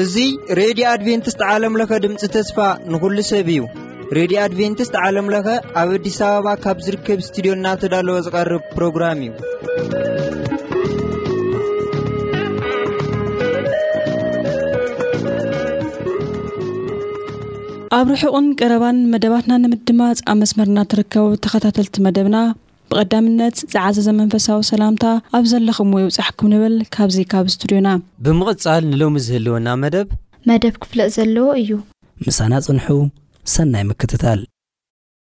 እዙይ ሬድዮ ኣድቨንትስት ዓለምለኸ ድምፂ ተስፋ ንኹሉ ሰብ እዩ ሬድዮ ኣድቨንትስት ዓለምለኸ ኣብ ኣዲስ ኣበባ ካብ ዝርከብ እስትድዮ እናተዳለወ ዝቐርብ ፕሮግራም እዩ ኣብ ርሑቕን ቀረባን መደባትና ንምድማጽ ኣብ መስመርና ትርከቡ ተኸታተልቲ መደብና ብቐዳምነት ዝዓዘዘ መንፈሳዊ ሰላምታ ኣብ ዘለኹምዎ ይብጻሕኩም ንብል ካብዚ ካብ ስቱድዮና። ብምቕጻል ንሎሚ ዝህልወና መደብ። መደብ ክፍለጥ ዘለዎ እዩ። ምሳና ጽንሑ፣ ሰናይ ምክትታል።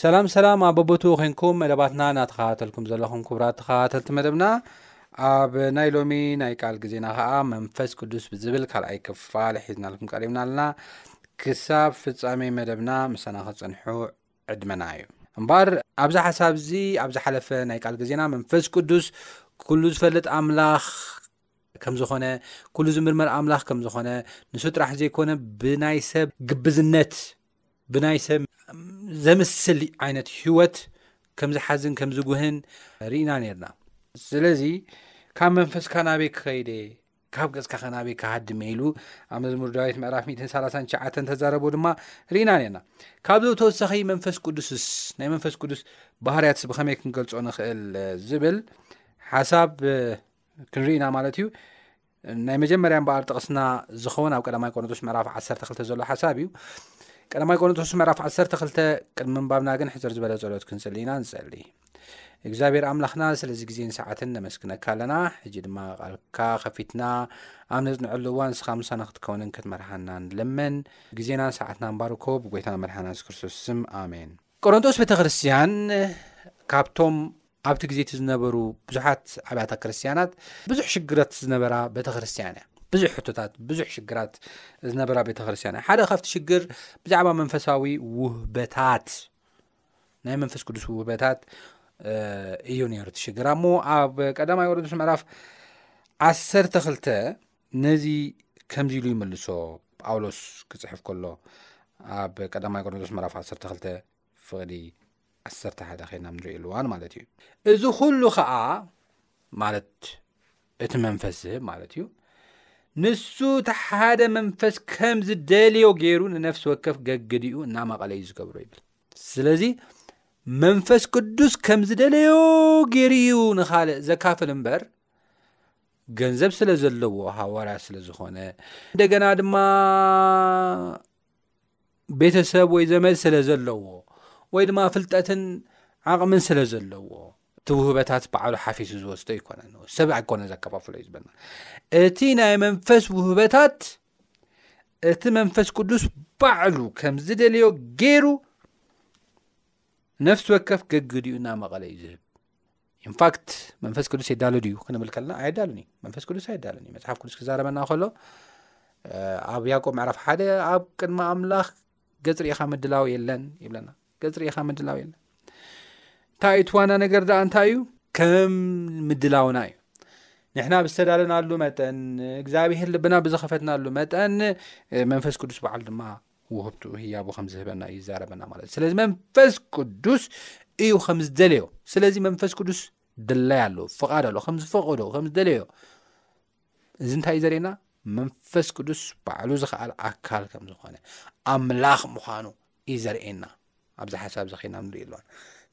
ሰላም ሰላም ኣብ በቦትኡ ኮንኩም መደባትና እናተኸታተልኩም ዘለኹም ክብራት ተኸታተልቲ መደብና ኣብ ናይ ሎሚ ናይ ቃል ግዜና ከዓ መንፈስ ቅዱስ ብዝብል ካልኣይ ክፋል ሒዝናልኩም ቀሪብና ኣለና ክሳብ ፍፃሜ መደብና ምሳና ክፅንሑ ዕድመና እዩ እምበር ኣብዚ ሓሳብ እዚ ኣብ ዝሓለፈ ናይ ቃል ግዜና መንፈስ ቅዱስ ኩሉ ዝፈልጥ ኣምላኽ ከም ዝኾነ ኩሉ ዝምርመር ኣምላኽ ከም ዝኾነ ንሱ ጥራሕ ዘይኮነ ብናይ ሰብ ግብዝነት ብናይ ሰብ ዘምስል ዓይነት ህወት ከምዝሓዝን ከም ዝጉህን ርኢና ነርና ስለዚ ካብ መንፈስካ ናበይ ክኸይደ ካብ ገጽካ ከናበይ ክሃድመ ኢሉ ኣብ መዝሙር ዳዊት ምዕራፍ 139 ተዛረቦ ድማ ርኢና ነርና ካብዚ ተወሳኺ መንፈስ ቅዱስስ ናይ መንፈስ ቅዱስ ባህርያትስ ብኸመይ ክንገልጾ ንኽእል ዝብል ሓሳብ ክንርኢና ማለት እዩ ናይ መጀመርያ እምበኣር ጥቕስና ዝኸውን ኣብ ቀዳማይ ቆሮንቶስ ምዕራፍ ዓሰርተ ክልተ ዘሎ ሓሳብ እዩ ቀዳማይ ቆሮንቶስ ምዕራፍ ዓሰርተ ክልተ ቅድሚ ምንባብና ግን ሕፅር ዝበለ ጸሎት ክንጽሊ ኢና ንጸሊ እግዚኣብሔር ኣምላኽና ስለዚ ግዜን ሰዓትን ነመስግነካ ኣለና ሕጂ ድማ ቓልካ ከፊትና ኣብ ነጽንዐሉ እዋን ንስኻ ምሳና ክትከውንን ክትመርሓና ንልምን ግዜናን ሰዓትና ንባርኮ ብጎይታና መድሓና ሱስ ክርስቶስ ስም ኣሜን ቆረንጦስ ቤተ ክርስቲያን ካብቶም ኣብቲ ግዜ እቲ ዝነበሩ ብዙሓት ኣብያተ ክርስቲያናት ብዙሕ ሽግራት ዝነበራ ቤተ ክርስቲያን እያ ብዙሕ ሕቶታት ብዙሕ ሽግራት ዝነበራ ቤተ ክርስቲያን እያ ሓደ ካብቲ ሽግር ብዛዕባ መንፈሳዊ ውህበታት ናይ መንፈስ ቅዱስ ውህበታት እዩ ነሩ እቲ ሽግራ እሞ ኣብ ቀዳማይ ወረዱስ ምዕራፍ ዓሰርተ ክልተ ነዚ ከምዚ ኢሉ ይምልሶ ጳውሎስ ክጽሕፍ ከሎ ኣብ ቀዳማይ ቆሮንቶስ መራፍ 12 ፍቕዲ 11 ኸይና ንርእየሉዋን ማለት እዩ እዚ ዅሉ ኸዓ ማለት እቲ መንፈስ ዝህብ ማለት እዩ ንሱ እቲ ሓደ መንፈስ ከም ዝደልዮ ገይሩ ንነፍሲ ወከፍ ገግዲኡ እናመቐለ እዩ ዝገብሮ ይብል ስለዚ መንፈስ ቅዱስ ከም ዝደለዮ ገይሩ እዩ ንኻልእ ዘካፍል እምበር ገንዘብ ስለ ዘለዎ ሃዋርያ ስለ ዝኾነ እንደገና ድማ ቤተሰብ ወይ ዘመድ ስለ ዘለዎ ወይ ድማ ፍልጠትን ዓቕምን ስለ ዘለዎ እቲ ውህበታት በዓሉ ሓፊሱ ዝወስዶ ይኮነ ሰብ ኣይኮነ ዘከፋፍሎ እዩ ዝበና እቲ ናይ መንፈስ ውህበታት እቲ መንፈስ ቅዱስ ባዕሉ ከም ዝደልዮ ገይሩ ነፍሲ ወከፍ ገግዲኡ እናመቐለ እዩ ዝህብ ኢንፋክት መንፈስ ቅዱስ የዳሉ ድዩ ክንብል ከለና ኣየዳሉን እዩ መንፈስ ቅዱስ ኣየዳሉን እዩ መፅሓፍ ቅዱስ ክዛረበና ከሎ ኣብ ያቆ ምዕራፍ ሓደ ኣብ ቅድሚ ኣምላኽ ገፅ ርኢኻ ምድላው የለን ይብለና ገፅ ርኢኻ ምድላው የለን እንታይ እዩ ትዋና ነገር ድኣ እንታይ እዩ ከም ምድላውና እዩ ንሕና ብዝተዳለናሉ መጠን እግዚኣብሄር ልብና ብዝኸፈትናሉ መጠን መንፈስ ቅዱስ በዓል ድማ ውህብትኡ ህያቡ ከም ዝህበና እዩ ይዛረበና ማለት እዩ ስለዚ መንፈስ ቅዱስ እዩ ከም ዝደለዮ ስለዚ መንፈስ ቅዱስ ድላይ ኣሎ ፍቓድ ኣሎ ከም ዝፈቐዶ ከም ዝደለዮ እዚ እንታይ እዩ ዘርእየና መንፈስ ቅዱስ ባዕሉ ዝኸኣል ኣካል ከም ዝኾነ ኣምላኽ ምዃኑ እዩ ዘርእየና ኣብዚ ሓሳብ እዚ ኸይና ንርኢ ኣለዋን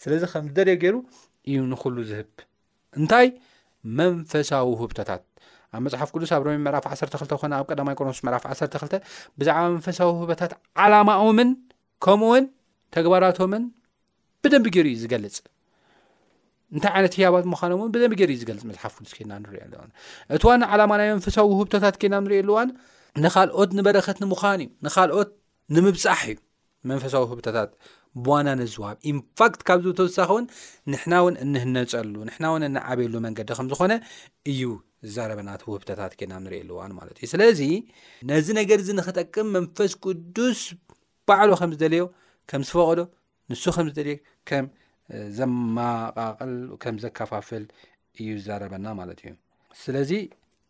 ስለዚ ከም ዝደለዮ ገይሩ እዩ ንኩሉ ዝህብ እንታይ መንፈሳዊ ውህብቶታት ኣብ መጽሓፍ ቅዱስ ኣብ ሮሜ ምዕራፍ 12 ኮነ ኣብ ቀዳማይ ቆሮንቶስ ምዕራፍ 12 ብዛዕባ መንፈሳዊ ውህበታት ዓላማኦምን ከምኡውን ተግባራቶምን ብደንቢ ገይሩ እዩ ዝገልጽ እንታይ ዓይነት ህያባት ምዃኖም እውን ብደንቢ ገይሩ እዩ ዝገልጽ መጽሓፍ ቅዱስ ከና ንሪኦ ኣለዋ እቲ ዋና ዓላማ ናይ መንፈሳዊ ውህብቶታት ከና ንሪኦ ኣለዋን ንካልኦት ንበረኸት ንምዃን እዩ ንካልኦት ንምብጻሕ እዩ መንፈሳዊ ህብተታት ብዋናነት ዝዋሃብ ኢንፋክት ካብዚ ብተወሳኺ እውን ንሕና እውን እንህነፀሉ ንሕና እውን እንዓበየሉ መንገዲ ከም ዝኾነ እዩ ዝዛረበና እቲ ውህብተታት ጌና ንርእየሉ እዋን ማለት እዩ ስለዚ ነዚ ነገር እዚ ንክጠቅም መንፈስ ቅዱስ ባዕሉ ከም ዝደለዮ ከም ዝፈቐዶ ንሱ ከም ዝደልዮ ከም ዘማቃቕል ከም ዘከፋፍል እዩ ዝዛረበና ማለት እዩ ስለዚ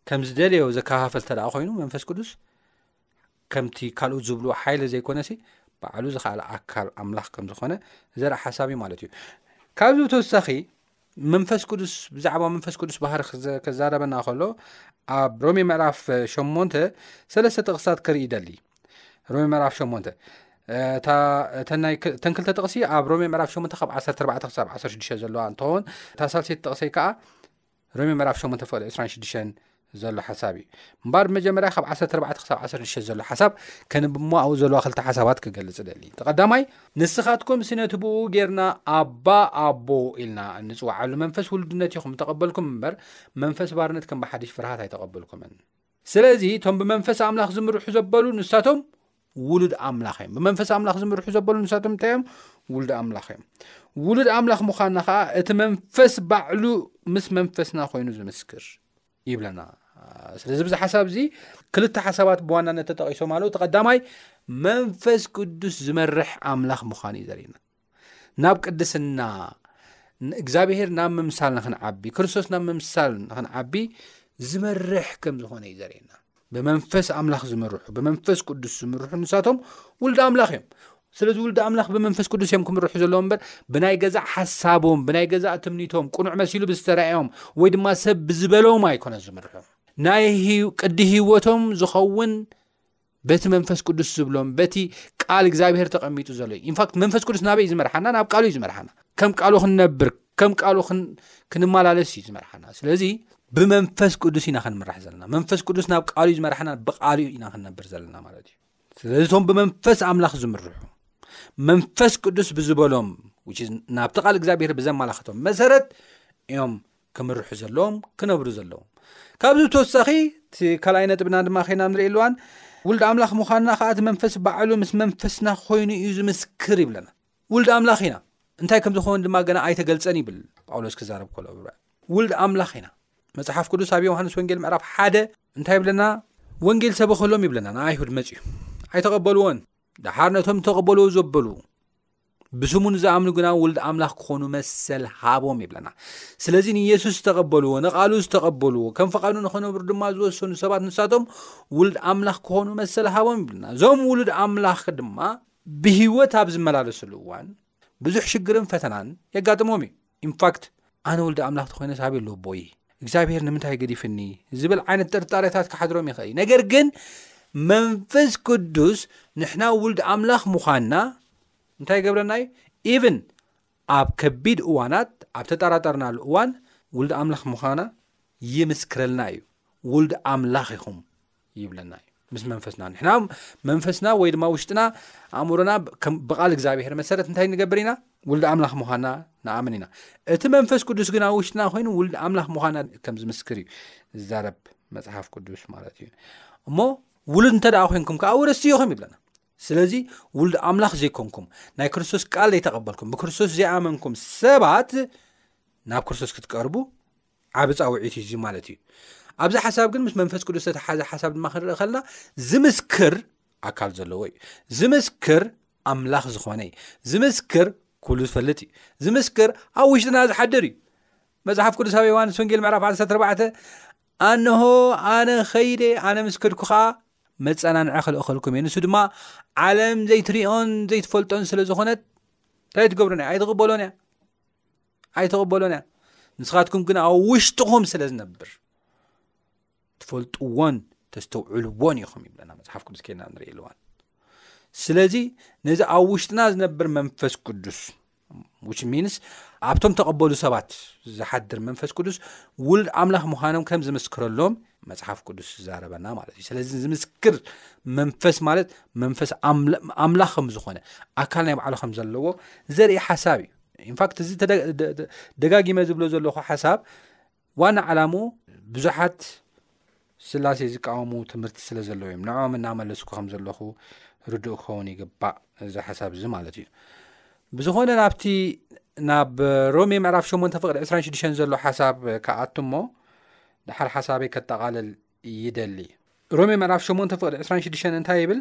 ከም ዝደለዮ ዘከፋፈል ተደኣ ኮይኑ መንፈስ ቅዱስ ከምቲ ካልኦት ዝብልዎ ሓይሊ ዘይኮነ ሲ ባዕሉ ዝክኣል ኣካል ኣምላኽ ከም ዝኾነ ዘርኢ ሓሳብ እዩ ማለት እዩ ካብዚ ብተወሳኺ መንፈስ ቅዱስ ብዛዕባ መንፈስ ቅዱስ ባህሪ ከዛረበና ከሎ ኣብ ሮሜ ምዕራፍ 8 ሰለስተ ጥቕስታት ክርኢ ይደሊ ሮሜ ምዕራፍ 8 እተን ክልተ ጥቕሲ ኣብ ሮሜ ምዕራፍ 8 ካብ 14 ክሳብ 16 ዘለዋ እንትኸውን እታ ሳልሰይቲ ጥቕሰይ ከዓ ሮሜ መራፍ 8 ፍቕዲ 26 ዘሎ ሓሳብ እዩ እምበር መጀመርያ ካብ 14 ክሳብ 16 ዘሎ ሓሳብ ከንብሞ ኣብኡ ዘለዋ ክልተ ሓሳባት ክገልፅ ደሊ ተቐዳማይ ንስኻትኩም ስነቲ ብኡ ጌርና ኣባ ኣቦ ኢልና እንፅዋዓሉ መንፈስ ውሉድነት ኢኹም ተቐበልኩም እምበር መንፈስ ባርነት ከም ብሓድሽ ፍርሃት ኣይተቐበልኩምን ስለዚ እቶም ብመንፈስ ኣምላኽ ዝምርሑ ዘበሉ ንሳቶም ውሉድ ኣምላኽ እዮም ብመንፈስ ኣምላኽ ዝምርሑ ዘበሉ ንሳቶም እንታይ እዮም ውሉድ ኣምላኽ እዮም ውሉድ ኣምላኽ ምዃንና ከዓ እቲ መንፈስ ባዕሉ ምስ መንፈስና ኮይኑ ዝምስክር ይብለና ስለዚ ብዚ ሓሳብ እዚ ክልተ ሓሳባት ብዋናነት ተጠቂሶም ኣለዉ እቲ ቀዳማይ መንፈስ ቅዱስ ዝመርሕ ኣምላኽ ምዃኑ እዩ ዘርእና ናብ ቅድስና እግዚኣብሄር ናብ ምምሳል ንክንዓቢ ክርስቶስ ናብ ምምሳል ንክንዓቢ ዝመርሕ ከም ዝኾነ እዩ ዘርእየና ብመንፈስ ኣምላኽ ዝምርሑ ብመንፈስ ቅዱስ ዝምርሑ ንሳቶም ውልዲ ኣምላኽ እዮም ስለዚ ውልዲ ኣምላኽ ብመንፈስ ቅዱስ እዮም ክምርሑ ዘለዎም እምበር ብናይ ገዛእ ሓሳቦም ብናይ ገዛእ ትምኒቶም ቅኑዕ መሲሉ ብዝተረኣዮም ወይ ድማ ሰብ ብዝበሎም ኣይኮነ ዝምርሑ ናይ ቅዲ ህይወቶም ዝኸውን በቲ መንፈስ ቅዱስ ዝብሎም በቲ ቃል እግዚኣብሄር ተቐሚጡ ዘሎ እዩ ኢንፋክት መንፈስ ቅዱስ ናበይ እዩ ዝመርሓና ናብ ቃሉ እዩ ዝመርሓና ከም ቃሉ ክንነብር ከም ቃሉ ክንመላለስ እዩ ዝመርሓና ስለዚ ብመንፈስ ቅዱስ ኢና ክንምራሕ ዘለና መንፈስ ቅዱስ ናብ ቃሉ እዩ ዝመርሓና ብቃሉ ኢና ክንነብር ዘለና ማለት እዩ ስለዚ እቶም ብመንፈስ ኣምላኽ ዝምርሑ መንፈስ ቅዱስ ብዝበሎም ናብቲ ቃል እግዚኣብሄር ብዘመላኸቶም መሰረት እዮም ክምርሑ ዘለዎም ክነብሩ ዘለዎም ካብዚ ብተወሳኺ እቲ ካልኣይ ነጥብና ድማ ከይና ንርኢ ኣለዋን ውልድ ኣምላኽ ምዃንና ከዓ እቲ መንፈስ ባዕሉ ምስ መንፈስና ኮይኑ እዩ ዝምስክር ይብለና ውልድ ኣምላኽ ኢና እንታይ ከም ዝኸውን ድማ ገና ኣይተገልፀን ይብል ጳውሎስ ክዛረብ ኮሎ ውልድ ኣምላኽ ኢና መፅሓፍ ቅዱስ ኣብ ዮሃንስ ወንጌል ምዕራፍ ሓደ እንታይ ይብለና ወንጌል ሰበኸሎም ይብለና ንኣይሁድ መፅዩ ኣይተቐበልዎን ደሓር ነቶም ተቐበልዎ ዘበሉ ብስሙ ንዝኣምኑ ግና ውሉድ ኣምላኽ ክኾኑ መሰል ሃቦም ይብለና ስለዚ ንየሱስ ዝተቐበልዎ ንቓሉ ዝተቐበልዎ ከም ፍቓዱ ንኽነብሩ ድማ ዝወሰኑ ሰባት ንሳቶም ውሉድ ኣምላኽ ክኾኑ መሰል ሃቦም ይብለና እዞም ውሉድ ኣምላኽ ድማ ብህይወት ኣብ ዝመላለስሉ እዋን ብዙሕ ሽግርን ፈተናን የጋጥሞም እዩ ኢንፋክት ኣነ ውልዲ ኣምላኽ ተኮይነስ ኣበይ ኣሎ ኣቦይ እግዚኣብሄር ንምንታይ ገዲፍኒ ዝብል ዓይነት ጥርጣሬታት ክሓድሮም ይኽእል እዩ ነገር ግን መንፈስ ቅዱስ ንሕና ውልዲ ኣምላኽ ምዃንና እንታይ ይገብረና እዩ ኢብን ኣብ ከቢድ እዋናት ኣብ ተጠራጠርናሉ እዋን ውልዲ ኣምላኽ ምዃና ይምስክረልና እዩ ውልዲ ኣምላኽ ኢኹም ይብለና እዩ ምስ መንፈስና ንሕና መንፈስና ወይ ድማ ውሽጥና ኣእምሮና ብቓል እግዚኣብሄር መሰረት እንታይ ንገብር ኢና ውልዲ ኣምላኽ ምዃና ንኣምን ኢና እቲ መንፈስ ቅዱስ ግና ውሽጥና ኮይኑ ውልዲ ኣምላኽ ምዃና ከም ዝምስክር እዩ ዝዛረብ መፅሓፍ ቅዱስ ማለት እዩ እሞ ውሉድ እንተ ደኣ ኮንኩም ከዓ ውረስ ኹም ይብለና ስለዚ ውሉድ ኣምላኽ ዘይኮንኩም ናይ ክርስቶስ ቃል ዘይተቐበልኩም ብክርስቶስ ዘይኣመንኩም ሰባት ናብ ክርስቶስ ክትቀርቡ ዓብ ፃውዒት እዩ ማለት እዩ ኣብዚ ሓሳብ ግን ምስ መንፈስ ቅዱስ ዝተተሓዘ ሓሳብ ድማ ክንርኢ ከለና ዝምስክር ኣካል ዘለዎ እዩ ዝምስክር ኣምላኽ ዝኾነ እዩ ዝምስክር ኩሉ ዝፈልጥ እዩ ዝምስክር ኣብ ውሽጥና ዝሓድር እዩ መፅሓፍ ቅዱስ ኣብ ዋንስ ወንጌል ምዕራፍ 14 ኣንሆ ኣነ ኸይደ ኣነ ምስ ክድኩ ከዓ መፀናንዐ ክልእኸልኩም እየ ንሱ ድማ ዓለም ዘይትሪኦን ዘይትፈልጦን ስለ ዝኾነት እንታይ ትገብሩን እያ ኣይትቕበሎን እያ ኣይተቐበሎን እያ ንስኻትኩም ግን ኣብ ውሽጥኹም ስለ ዝነብር ትፈልጥዎን ተስተውዕልዎን ኢኹም ይብለና መፅሓፍ ቅዱስ ከና ንርኢ ኣለዋን ስለዚ ነዚ ኣብ ውሽጥና ዝነብር መንፈስ ቅዱስ ዊች ሚንስ ኣብቶም ተቐበሉ ሰባት ዝሓድር መንፈስ ቅዱስ ውሉድ ኣምላኽ ምዃኖም ከም ዝምስክረሎም መፅሓፍ ቅዱስ ዝዛረበና ማለት እዩ ስለዚ ዝምስክር መንፈስ ማለት መንፈስ ኣምላኽ ከም ዝኾነ ኣካል ናይ ባዕሉ ከም ዘለዎ ዘርኢ ሓሳብ እዩ ኢንፋክት እዚ ደጋጊመ ዝብሎ ዘለኹ ሓሳብ ዋና ዓላሙ ብዙሓት ስላሴ ዝቃወሙ ትምህርቲ ስለ ዘለዎ እዮም ንዕኦም እናመለስኩ ከም ዘለኹ ርድእ ክኸውን ይግባእ እዚ ሓሳብ እዚ ማለት እዩ ብዝኾነ ናብቲ ናብ ሮሜ ምዕራፍ 8 ፍቅዲ 26 ዘሎ ሓሳብ ክኣት ሞ ድሓር ሓሳበይ ከጠቓልል ይደሊ ሮሜ ምዕራፍ 8 ፍቅዲ 26 እንታይ ይብል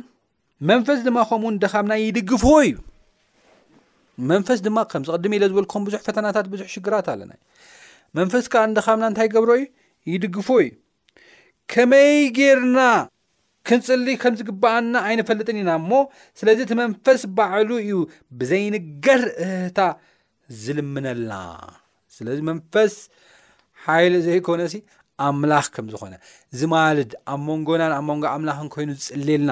መንፈስ ድማ ከምኡውን ደኻምና ይድግፍዎ እዩ መንፈስ ድማ ከም ዝቅድም ኢለ ዝበልኩም ብዙሕ ፈተናታት ብዙሕ ሽግራት ኣለና መንፈስ ከዓ ንደኻምና እንታይ ገብሮ እዩ ይድግፎ እዩ ከመይ ጌርና ክንፅሊ ከም ዝግባኣና ኣይንፈልጥን ኢና እሞ ስለዚ እቲ መንፈስ ባዕሉ እዩ ብዘይንገር እህታ ዝልምነልና ስለዚ መንፈስ ሓይሊ ዘይኮነ ሲ ኣምላኽ ከም ዝኾነ ዝማልድ ኣብ መንጎናን ኣብ መንጎ ኣምላኽን ኮይኑ ዝፅልየልና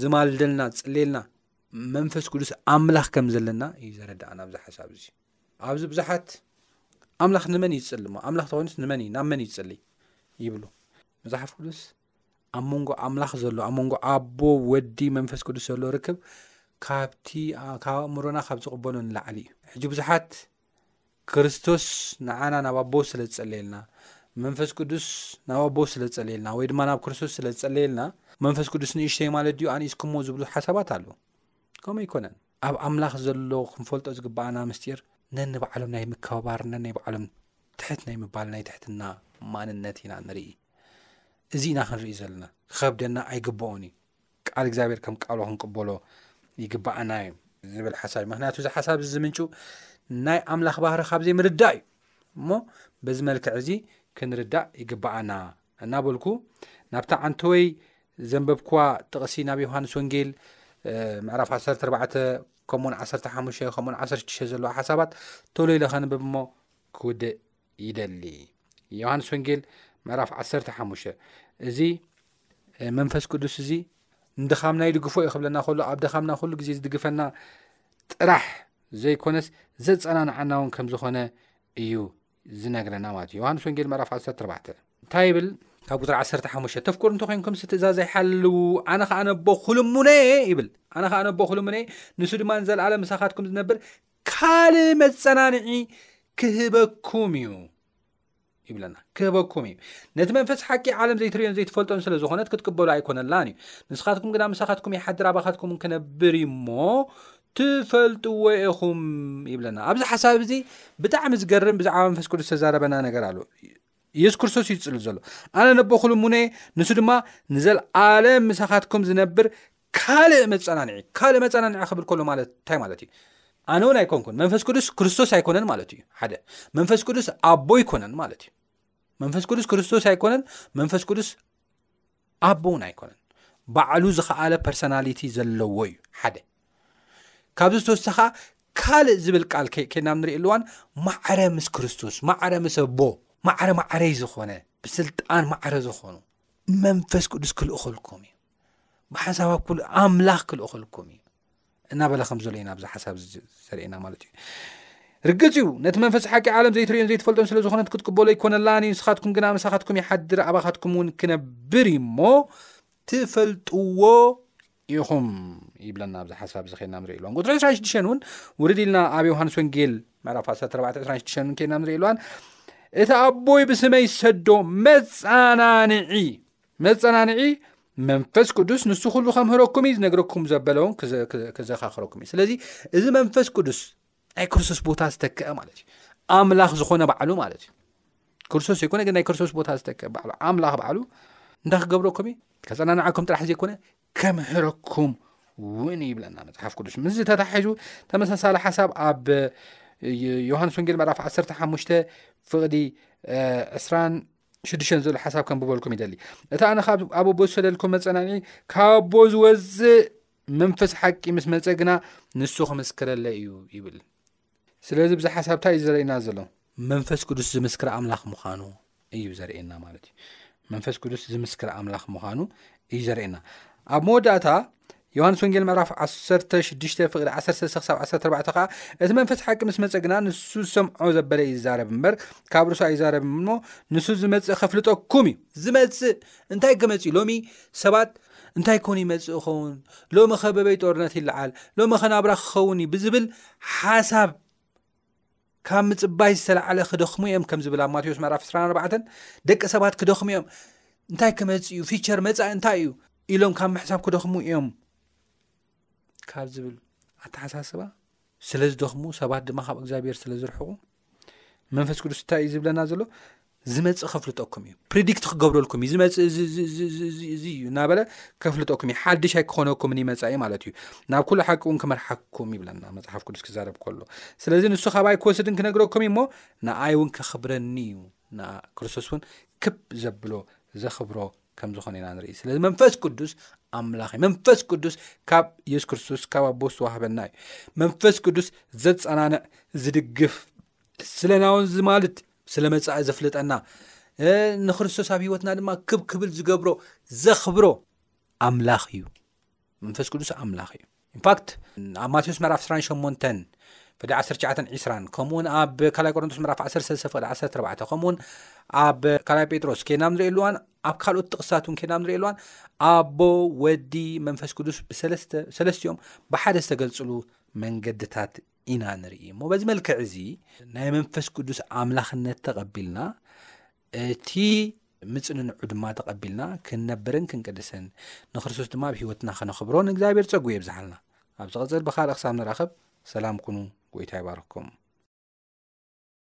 ዝማልደልና ዝፅልየልና መንፈስ ቅዱስ ኣምላኽ ከም ዘለና እዩ ዘረዳእና ብዚ ሓሳብ እዚ ኣብዚ ብዙሓት ኣምላኽ ንመን እዩ ዝፅሊ ሞ ኣምላኽ ተኮይኑስ ንመን እዩ ናብ መን እዩ ዝፅሊ ይብሉ መፅሓፍ ቅዱስ ኣብ መንጎ ኣምላኽ ዘሎ ኣብ መንጎ ኣቦ ወዲ መንፈስ ቅዱስ ዘሎ ርክብ ካብቲ ካብ ኣእምሮና ካብ ዝቕበሎ ንላዕሊ እዩ ሕጂ ብዙሓት ክርስቶስ ንዓና ናብ ኣቦ ስለ ዝጸለየልና መንፈስ ቅዱስ ናብ ኣቦ ስለ ዝጸለየልና ወይ ድማ ናብ ክርስቶስ ስለ ዝጸለየልና መንፈስ ቅዱስ ንእሽተይ ማለት ድዩ ኣንኢስኩሞ ዝብሉ ሓሳባት ኣሉ ከምኡ ኣይኮነን ኣብ ኣምላኽ ዘሎ ክንፈልጦ ዝግባኣና ምስጢር ነንባዕሎም ናይ ምከባባር ነናይ ባዕሎም ትሕት ናይ ምባል ናይ ትሕትና ማንነት ኢና ንርኢ እዚ ኢና ክንርኢ ዘለና ክከብደና ኣይግብኦን እዩ ቃል እግዚኣብሔር ከም ቃሎ ክንቅበሎ ይግባኣና እዩ ዝብል ሓሳብ እዩ ምክንያቱ እዚ ሓሳብ እዚ ዝምንጩ ናይ ኣምላኽ ባህሪ ካብ ዘይምርዳእ እዩ እሞ በዚ መልክዕ እዚ ክንርዳእ ይግባኣና እናበልኩ ናብታ ዓንተወይ ዘንበብክዋ ጥቕሲ ናብ ዮሃንስ ወንጌል ምዕራፍ 14 ከምኡውን 15 ከምኡውን 16 ዘለዎ ሓሳባት ተሎኢለ ከንብብ እሞ ክውድእ ይደሊ ዮሃንስ ወንጌል ምዕራፍ 15 እዚ መንፈስ ቅዱስ እዚ ንድኻምና ይድግፎ ዩ ክብለና ከሎ ኣብ ድኻምና ኩሉ ግዜ ዝድግፈና ጥራሕ ዘይኮነስ ዘፀናንዓና እውን ከም ዝኾነ እዩ ዝነግረና ማለት እዩ ዮሃንስ ወንጌል ምዕራፍ 14 እንታይ ይብል ካብ ቁፅሪ 15 ተፍቅሩ እንተ ኮንኩም ትእዛዝ ኣይሓልው ኣነ ከዓ ነቦ ኩልሙነ ይብል ኣነ ከዓ ነቦ ኩልሙነ ንሱ ድማ ንዘለኣለ ምሳኻትኩም ዝነብር ካልእ መጸናንዒ ክህበኩም እዩ ይብለና ክህበኩም እዩ ነቲ መንፈስ ሓቂ ዓለም ዘይትርዮን ዘይትፈልጦን ስለ ዝኾነት ክትቅበሉ ኣይኮነላን እዩ ንስኻትኩም ግና ምሳኻትኩም ይሓድር ኣባኻትኩም ክነብር እዩ እሞ ትፈልጥዎ ኢኹም ይብለና ኣብዚ ሓሳብ እዚ ብጣዕሚ ዝገርም ብዛዕባ መንፈስ ቅዱስ ዝተዛረበና ነገር ኣሎ የሱስ ክርስቶስ እዩ ዝፅል ዘሎ ኣነ ነቦ ኩልሙነ ንሱ ድማ ንዘለኣለም ምሳኻትኩም ዝነብር ካልእ መጸናንዒ ካልእ መጸናንዒ ክብል ከሎ ማለት እንታይ ማለት እዩ ኣነ እውን ኣይኮንኩን መንፈስ ቅዱስ ክርስቶስ ኣይኮነን ማለት እዩ ሓደ መንፈስ ቅዱስ ኣቦ ኣይኮነን ማለት እዩ መንፈስ ቅዱስ ክርስቶስ ኣይኮነን መንፈስ ቅዱስ ኣቦ እውን ኣይኮነን ባዕሉ ዝኸኣለ ፐርሶናሊቲ ዘለዎ እዩ ሓደ ካብዚ ዝተወሰኻ ካልእ ዝብል ቃል ከና ንሪእ ኣለዋን ማዕረ ምስ ክርስቶስ ማዕረ ምስ ኣቦ ማዕረ ማዕረይ ዝኾነ ብስልጣን ማዕረ ዝኾኑ መንፈስ ቅዱስ ክልእኸልኩም እዩ ብሓንሳብ ኣብኩሉ ኣምላኽ ክልእኸልኩም እዩ እናበለ ከም ዘሎ ኢና ብዚ ሓሳብ ዘርእየና ማለት እዩ ርግፅ እዩ ነቲ መንፈስ ሓቂ ዓለም ዘይትርዮን ዘይትፈልጦን ስለ ዝኾነት ክትቅበሎ ኣይኮነላን እዩ ንስኻትኩም ግና ምሳኻትኩም ይሓድር ኣባኻትኩም እውን ክነብር እዩ እሞ ትፈልጥዎ ኢኹም ይብለና ኣብዚ ሓሳብ እዚ ከና ንሪኢ ኣለዋን ቁፅሪ 26 እውን ውርድ ኢልና ኣብ ዮሃንስ ወንጌል ምዕራፍ 1426 ከና ንሪኢ ኣለዋን እቲ ኣቦይ ብስመይ ዝሰዶ መፃናንዒ መጸናንዒ መንፈስ ቅዱስ ንሱ ኩሉ ከምህረኩም እዩ ዝነግረኩም ዘበለውን ክዘኻኽረኩም እዩ ስለዚ እዚ መንፈስ ቅዱስ ናይ ክርስቶስ ቦታ ዝተክአ ማለት እዩ ኣምላኽ ዝኾነ ባዕሉ ማለት እዩ ክርስቶስ ዘይኮነ ግን ናይ ክርስቶስ ቦታ ዝተክአ ባዕሉ ኣምላኽ ባዕሉ እንዳ ክገብረኩም እዩ ከፀናንዓኩም ጥራሕ ዘይኮነ ከምህረኩም እውን ይብለና መፅሓፍ ቅዱስ ምስ ዝተታሒዙ ተመሳሳሊ ሓሳብ ኣብ ዮሃንስ ወንጌል መራፍ 15 ፍቕዲ 2ራ ሽዱሽተ ዝብሉ ሓሳብ ከንብበልኩም ይደሊ እቲ ኣነ ካብ ኣብ ኣቦ ዝሰደልኩም መፀናኒዒ ካብ ኣቦ ዝወዝእ መንፈስ ሓቂ ምስ መፀ ግና ንሱ ክምስክረለ እዩ ይብል ስለዚ ብዚ ሓሳብ እንታይ እዩ ዘርእና ዘሎ መንፈስ ቅዱስ ዝምስክር ኣምላኽ ምዃኑ እዩ ዘርእና ማለት እዩ መንፈስ ቅዱስ ዝምስክር ኣምላኽ ምዃኑ እዩ ዘርእና ኣብ መወዳእታ ዮሃንስ ወንጌል ምዕራፍ 16 ፍቕዲ 13-14 ኸዓ እቲ መንፈስ ሓቂ ምስ መፀ ግና ንሱ ዝሰምዖ ዘበለ እዩ ዝዛረብ እምበር ካብ ርሱ ኣይዛረብ እሞ ንሱ ዝመፅእ ከፍልጠኩም እዩ ዝመፅእ እንታይ ክመፅ ሎሚ ሰባት እንታይ ኮን ይመፅእ ኸውን ሎሚ ኸበበይ ጦርነት ይለዓል ሎሚ ኸናብራ ክኸውን እዩ ብዝብል ሓሳብ ካብ ምጽባይ ዝተላዕለ ክደኽሙ እዮም ከም ዝብል ኣብ ማቴዎስ ምዕራፍ 24 ደቂ ሰባት ክደኽሙ እዮም እንታይ ክመፅ እዩ ፊቸር መፃኢ እንታይ እዩ ኢሎም ካብ ምሕሳብ ክደኽሙ እዮም ካብ ዝብል ኣተሓሳስባ ስለ ዝደኽሙ ሰባት ድማ ካብ እግዚኣብሔር ስለ ዝርሕቑ መንፈስ ቅዱስ እንታይ እዩ ዝብለና ዘሎ ዝመፅእ ከፍልጠኩም እዩ ፕሪዲክት ክገብረልኩም እዩ ዝመፅእ እዚ እዩ እናበለ ከፍልጠኩም እዩ ሓድሽ ኣይክኾነኩምን ይመፃኢ ማለት እዩ ናብ ኩሉ ሓቂ እውን ክመርሓኩም ይብለና መፅሓፍ ቅዱስ ክዛረብ ከሎ ስለዚ ንሱ ካባይ ክወስድን ክነግረኩም እዩ እሞ ንኣይ እውን ከኽብረኒ እዩ ንኣ ክርስቶስ እውን ክብ ዘብሎ ዘኽብሮ ከም ዝኾነ ኢና ንርኢ ስለዚ መንፈስ ቅዱስ ኣምላኽ እዩ መንፈስ ቅዱስ ካብ የሱስ ክርስቶስ ካብ ኣቦ ዝተዋህበና እዩ መንፈስ ቅዱስ ዘፀናንዕ ዝድግፍ ስለናውን ዝማልት ስለ መጻኢ ዘፍልጠና ንክርስቶስ ኣብ ሂወትና ድማ ክብ ክብል ዝገብሮ ዘኽብሮ ኣምላኽ እዩ መንፈስ ቅዱስ ኣምላኽ እዩ ኢንፋክት ኣብ ማቴዎስ መራፍ 28 ፍደ 1920 ከምኡውን ኣብ ካላይ ቆሮንቶስ መራፍ 13 ፍቅዲ 14 ከምኡውን ኣብ ካላይ ጴጥሮስ ኬና ንሪኦ ኣለዋን ኣብ ካልኦት ጥቕስታት እውን ኬና ንሪኦ ኣለዋን ኣቦ ወዲ መንፈስ ቅዱስ ብሰለስትኦም ብሓደ ዝተገልፅሉ መንገድታት ኢና ንርኢ እሞ በዚ መልክዕ እዚ ናይ መንፈስ ቅዱስ ኣምላኽነት ተቐቢልና እቲ ምፅንንዑ ድማ ተቐቢልና ክንነብርን ክንቅድስን ንክርስቶስ ድማ ኣብ ሂወትና ከነኽብሮ ንእግዚኣብሔር ፀጉ የብዝሓልና ኣብ ዝቐፅል ብካልእ ክሳብ ንራኸብ ሰላም ኩኑ ጎይታ ይባርኩም